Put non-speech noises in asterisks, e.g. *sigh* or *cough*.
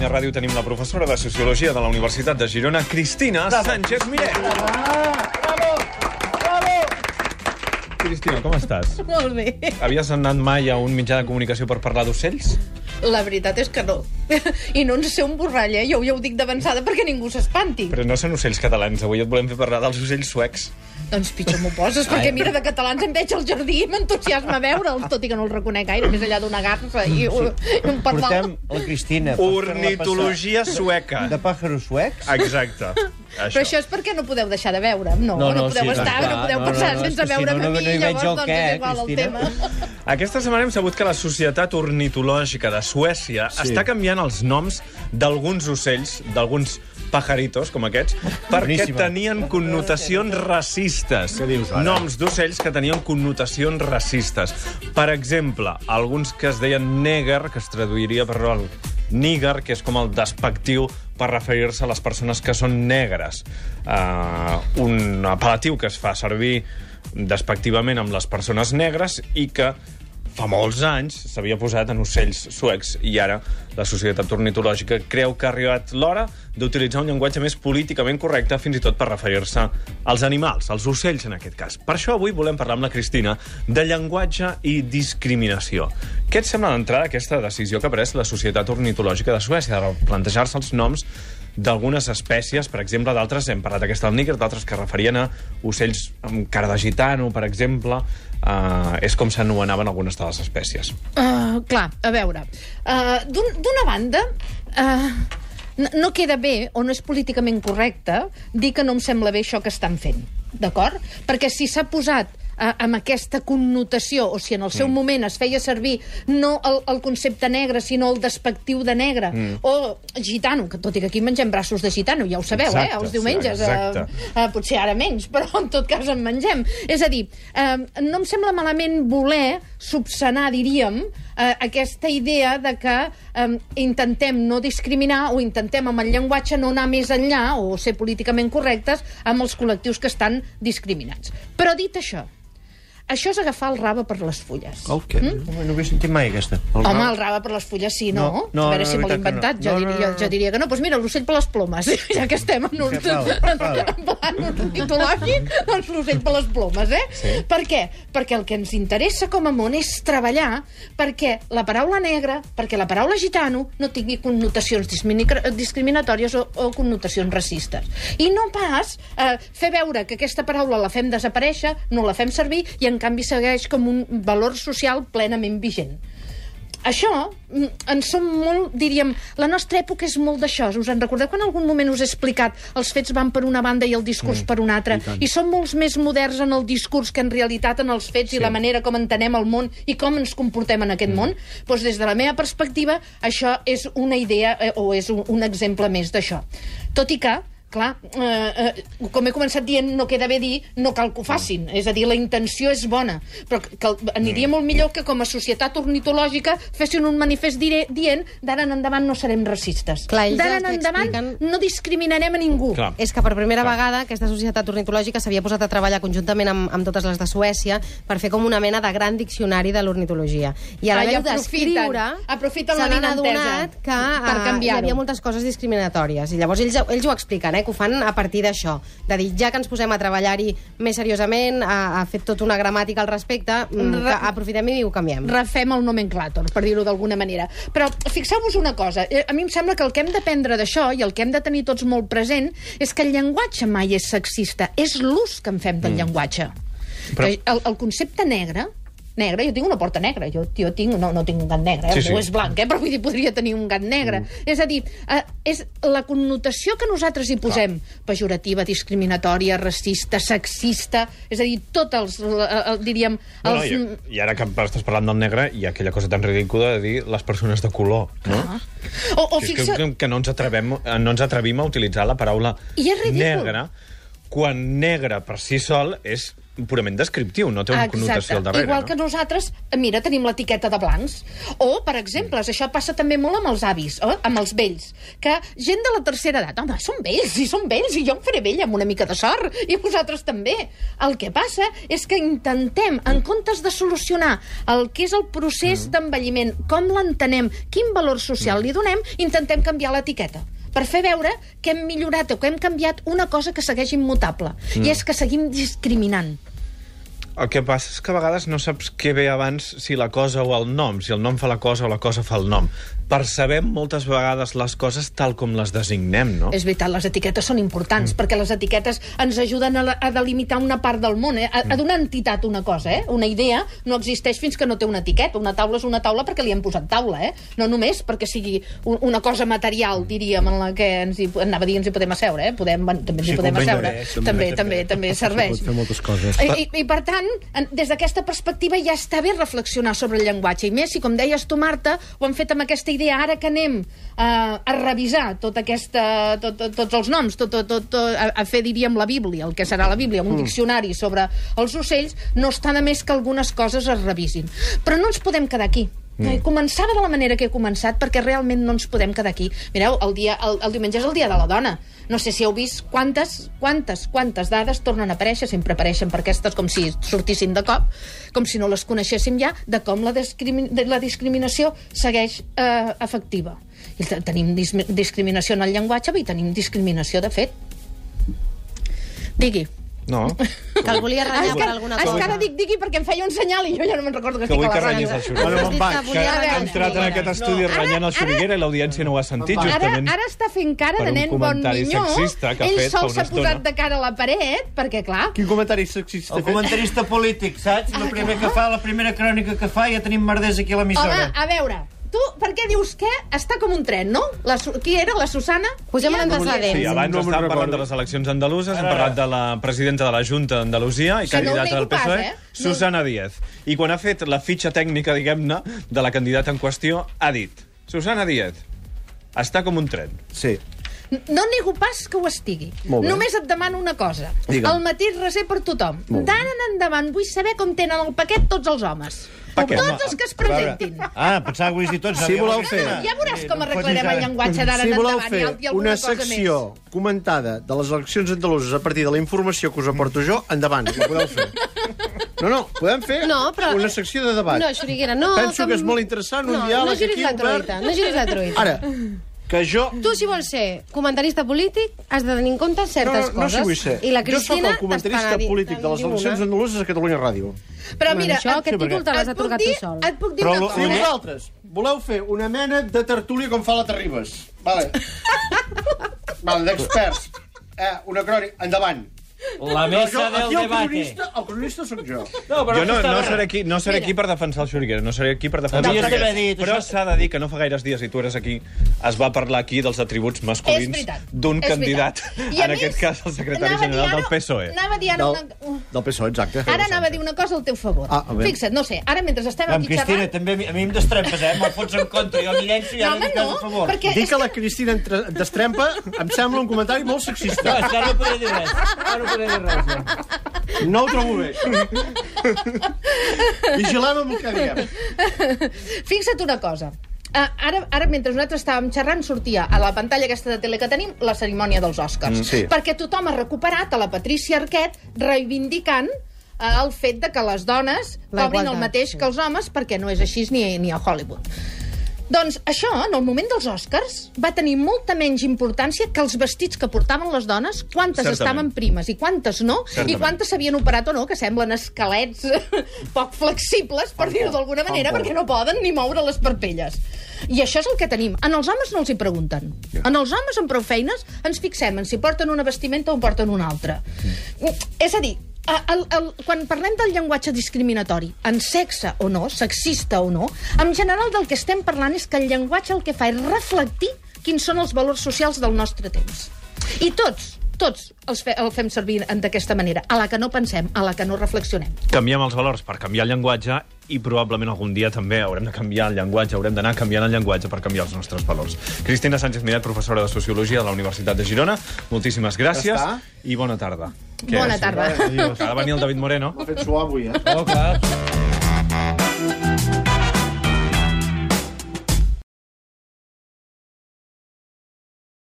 Catalunya Ràdio tenim la professora de Sociologia de la Universitat de Girona, Cristina Sánchez Miret. Cristina, com estàs? Molt bé. Havies anat mai a un mitjà de comunicació per parlar d'ocells? La veritat és que no. *laughs* I no ens sé un borrall, eh? Jo ja ho dic d'avançada perquè ningú s'espanti. Però no són ocells catalans, avui et volem fer parlar dels ocells suecs. Doncs pitjor m'ho poses, *laughs* perquè mira, de catalans em veig al jardí i m'entusiasma veure'ls, tot i que no els reconec gaire, més enllà d'una garça i, un- i un pardal. Portem la Cristina. Ornitologia sueca. De pàjaros suecs? Exacte. *laughs* Però això és perquè no podeu deixar de veure'm. No, no, No, no, no, podeu sí, estar, clar, no podeu no, no, passar no, és sense que si veure'm no, a no, mi, no llavors el doncs què, és igual el Cristina. tema. Aquesta setmana hem sabut que la Societat Ornitològica de Suècia sí. està canviant els noms d'alguns ocells, d'alguns pajaritos, com aquests, perquè Boníssima. tenien connotacions racistes. Què dius ara? Noms d'ocells que tenien connotacions racistes. Per exemple, alguns que es deien neger, que es traduiria per el níger, que és com el despectiu per referir-se a les persones que són negres. Uh, un apel·latiu que es fa servir despectivament amb les persones negres i que fa molts anys s'havia posat en ocells suecs i ara la Societat Ornitològica creu que ha arribat l'hora d'utilitzar un llenguatge més políticament correcte fins i tot per referir-se als animals, als ocells en aquest cas. Per això avui volem parlar amb la Cristina de llenguatge i discriminació. Què et sembla d'entrada aquesta decisió que ha pres la Societat Ornitològica de Suècia de plantejar-se els noms d'algunes espècies, per exemple, d'altres, hem parlat aquesta del níger, d'altres que referien a ocells amb cara de gitano, per exemple, uh, és com s'anomenaven algunes de les espècies. Uh, clar, a veure, uh, d'un- d'una banda, uh, no queda bé o no és políticament correcte dir que no em sembla bé això que estan fent, d'acord? Perquè si s'ha posat uh, amb aquesta connotació, o si en el seu mm. moment es feia servir no el, el concepte negre, sinó el despectiu de negre, mm. o gitano, que tot i que aquí mengem braços de gitano, ja ho sabeu, Exacte, eh? Els diumenges, exacte. uh, uh, potser ara menys, però en tot cas en mengem. És a dir, uh, no em sembla malament voler subsanar, diríem, uh, aquesta idea de que um, intentem no discriminar o intentem amb el llenguatge no anar més enllà o ser políticament correctes amb els col·lectius que estan discriminats. Però dit això, això és agafar el rave per les fulles. El què? Mm? No, no havia sentit mai aquesta. El Home, el rave per les fulles sí, no? No, no, a veure no, si me l'he que inventat. no. Jo, No, no, diria, no, no. jo diria que no. Doncs mira, l'ocell per les plomes. Ja que estem en un, *laughs* en ornitològic, doncs l'ocell per les plomes, eh? Sí. Per què? Perquè el que ens interessa com a món és treballar perquè la paraula negra, perquè la paraula gitano no tingui connotacions discriminatòries o, o connotacions racistes. I no pas eh, fer veure que aquesta paraula la fem desaparèixer, no la fem servir i en canvi segueix com un valor social plenament vigent. Això, mm, en som molt, diríem, la nostra època és molt d'això. Us en recordeu que en algun moment us he explicat els fets van per una banda i el discurs mm, per una altra? I, I som molts més moderns en el discurs que en realitat en els fets sí. i la manera com entenem el món i com ens comportem en aquest mm. món? Doncs des de la meva perspectiva, això és una idea eh, o és un, un exemple més d'això. Tot i que, clar, eh, eh, com he començat dient, no queda bé dir no cal que ho facin. És a dir, la intenció és bona, però que, que aniria molt millor que com a societat ornitològica fessin un manifest dire, dient d'ara en endavant no serem racistes. Clar, D'ara en endavant expliquen- no discriminarem a ningú. Clar. És que per primera vegada aquesta societat ornitològica s'havia posat a treballar conjuntament amb, amb totes les de Suècia per fer com una mena de gran diccionari de l'ornitologia. I a l'haver-ho d'escriure, vinentesa adonat que per eh, hi havia moltes coses discriminatòries. I llavors ells, ells ho expliquen, eh, que ho fan a partir d'això, de dir, ja que ens posem a treballar-hi més seriosament, a, a fer tota una gramàtica al respecte, mm, Re- que aprofitem i ho canviem. refem el nomenclàtor, per dir-ho d'alguna manera. Però fixeu-vos una cosa, eh, a mi em sembla que el que hem d'aprendre d'això i el que hem de tenir tots molt present és que el llenguatge mai és sexista, és l'ús que en fem del mm. llenguatge. Però- Però... El, el concepte negre, negre, jo tinc una porta negra, jo, jo tinc, no, no tinc un gat negre, eh? Sí, sí. és blanc, eh? però vull dir, podria tenir un gat negre. Mm. És a dir, eh, és la connotació que nosaltres hi posem, pejorativa, discriminatòria, racista, sexista, és a dir, tots els, eh, el, diríem... No, no, els, i, I ara que estàs parlant del negre, hi ha aquella cosa tan ridícula de dir les persones de color, no? Ah. O, o Que, fixa... que, que no, ens atrevem, no ens atrevim a utilitzar la paraula I és ridícul. negre quan negre per si sol és purament descriptiu, no té una connotació al darrere. Igual no? que nosaltres, mira, tenim l'etiqueta de blancs. O, per exemple, això passa també molt amb els avis, eh? amb els vells, que gent de la tercera edat, home, són vells, i són vells, i jo em faré vella amb una mica de sort, i vosaltres també. El que passa és que intentem, en comptes de solucionar el que és el procés Mm. d'envelliment, com l'entenem, quin valor social li donem, intentem canviar l'etiqueta per fer veure que hem millorat o que hem canviat una cosa que segueix immutable, Mm. i és que seguim discriminant. El que passa és que a vegades no saps què ve abans, si la cosa o el nom, si el nom fa la cosa o la cosa fa el nom. Percebem moltes vegades les coses tal com les designem, no? És veritat, les etiquetes són importants, mm. perquè les etiquetes ens ajuden a, la- a delimitar una part del món, eh? a, a donar entitat a una cosa. Eh? Una idea no existeix fins que no té una etiqueta. Una taula és una taula perquè li hem posat taula, eh? no només perquè sigui un, una cosa material, diríem, en la que ens hi, anava a dir ens hi podem asseure, eh? podem, bueno, també ens hi Sí, podem asseure. també, També, també. també, també serveix. pot fer moltes coses. I, i, I, per tant, en, des d'aquesta perspectiva ja està bé reflexionar sobre el llenguatge. I més, si com deies tu, Marta, ho hem fet amb aquesta idea, ara que anem eh, a revisar tot aquesta, tot, tot, tots els noms, tot, tot, tot, tot, a, a fer, diríem, la Bíblia, el que serà la Bíblia, un diccionari sobre els ocells, no està de més que algunes coses es revisin. Però no ens podem quedar aquí. Mm. Començava de la manera que he començat perquè realment no ens podem quedar aquí. Mireu, el, dia, el, el diumenge és el dia de la dona. No sé si heu vist quantes, quantes, quantes dades tornen a aparèixer, sempre apareixen per aquestes com si sortissin de cop, com si no les coneixéssim ja, de com la, discrimi la discriminació segueix eh, efectiva. I te- tenim dis discriminació en el llenguatge i tenim discriminació de fet. Digui. No. *laughs* Que el volia Ah, renyar és per que, alguna és cosa. que ara dic digui perquè em feia un senyal i jo ja no me'n recordo que, Que estic vull a que la renyis ràdio. el Xuriguera. Bueno, dit que Que ha entrat en aquest estudi Ara- renyant el Xuriguera i l'audiència no ho ha sentit, Ara, justament. ara està fent cara de nen bon minyó. sexista que Ell sol s'ha posat de cara a la paret, perquè, clar, Quin comentari sexista El comentarista polític, saps? Ah, El primer que fa, la primera crònica que fa, ja tenim merders aquí a home, l'emissora. a veure, tu per què dius que està com un tren, no? La, Su- qui era, la Susana? Posem en antecedents. Sí, abans No me'n estàvem parlant recordo. de les eleccions andaluses, hem parlat de la presidenta de la Junta d'Andalusia i Que no ho candidata nego del PSOE, pas, eh? No- Susana Díaz. I quan ha fet la fitxa tècnica, diguem-ne, de la candidata en qüestió, ha dit Susana Díaz està com un tren. Sí. No nego pas que ho estigui. Molt bé. Només et demano una cosa. Digue'm. El mateix reser per tothom. Molt bé. D'ara en endavant vull saber com tenen el paquet tots els homes. Paquet. Tots els que es presentin. Ah, pensava que ho tots. Si voleu fer- Ja veuràs com no arreglarem el llenguatge d'ara Si voleu fer una secció comentada de les eleccions andaluses a partir de la informació que us aporto jo, endavant, ho podeu fer. No, no, podem fer No, però- una secció de debat. No, Xuriguera, no... Penso que és molt interessant, un no, diàleg no giris aquí la obert. truita, no giris la truita. Ara, que jo... Tu, si vols ser comentarista polític, has de tenir en compte No, certes no, no coses. si vull ser. I la jo sóc Cristina el comentarista polític de les eleccions andaluses a Catalunya Ràdio. Però Bueno, mira, això, et- aquest sí, títol te l'has atorgat dir, tu sol. et puc dir Però una cosa, Si eh? vosaltres voleu fer una mena de tertúlia com fa la Terribas, vale. *laughs* vale, d'experts, eh, una crònica, endavant. La mesa jo, del aquí el debate. cronista, el cronista sóc jo. No, però Jo no, no seré aquí, no seré aquí per defensar el Xuriguera, no seré aquí per defensar el Xuriguera. dit, Però això- s'ha de dir que no fa gaires dies, i tu eres aquí, es va parlar aquí dels atributs masculins d'un candidat. I en més, aquest cas el secretari general ara- del PSOE. Anava a dir ara Del, una... del PSOE, exacte. Ara anava a dir una cosa al teu favor. Ah. Fixa't, no sé, ara mentre estem Amb aquí Cristina, xerrant... també a mi, a mi em destrempes, eh? Me'l fots en contra, jo m'hi llenço i No, ara dic no, a favor. perquè... Dir que la Cristina entre- destrempa em sembla un comentari molt No, sexista. que ara no podré dir res. No res. Ho trobo bé. Vigilem amb el que diem. Fixa't una cosa. Uh, ara, ara, mentre nosaltres estàvem xerrant, sortia a la pantalla aquesta de tele que tenim la cerimònia dels Oscars. Mm, sí. Perquè tothom ha recuperat a la Patricia Arquette reivindicant uh, el fet de que les dones La cobrin el mateix sí. que els homes, perquè no és així ni, ni a Hollywood. Doncs això, en el moment dels Oscars, va tenir molta menys importància que els vestits que portaven les dones, quantes Certament. estaven primes i quantes no, Certament. i quantes s'havien operat o no, que semblen esquelets *laughs* poc flexibles, per dir-ho d'alguna manera, perquè no poden ni moure les parpelles. I això és el que tenim. En els homes no els hi pregunten. En els homes amb prou feines ens fixem en si porten una vestimenta o en porten una altra. És a dir, el, el, quan parlem del llenguatge discriminatori, en sexe o no, sexista o no, en general del que estem parlant és que el llenguatge el que fa és reflectir quins són els valors socials del nostre temps. I tots, tots els fe, el fem servir d'aquesta manera, a la que no pensem, a la que no reflexionem. Canviem els valors per canviar el llenguatge i probablement algun dia també haurem de canviar el llenguatge, haurem d'anar canviant el llenguatge per canviar els nostres valors. Cristina Sánchez Miret, professora de Sociologia de la Universitat de Girona, moltíssimes gràcies Ja i bona tarda. Bona tarda. De venir el David Moreno. M'ha fet suar avui, eh? Oh, clar.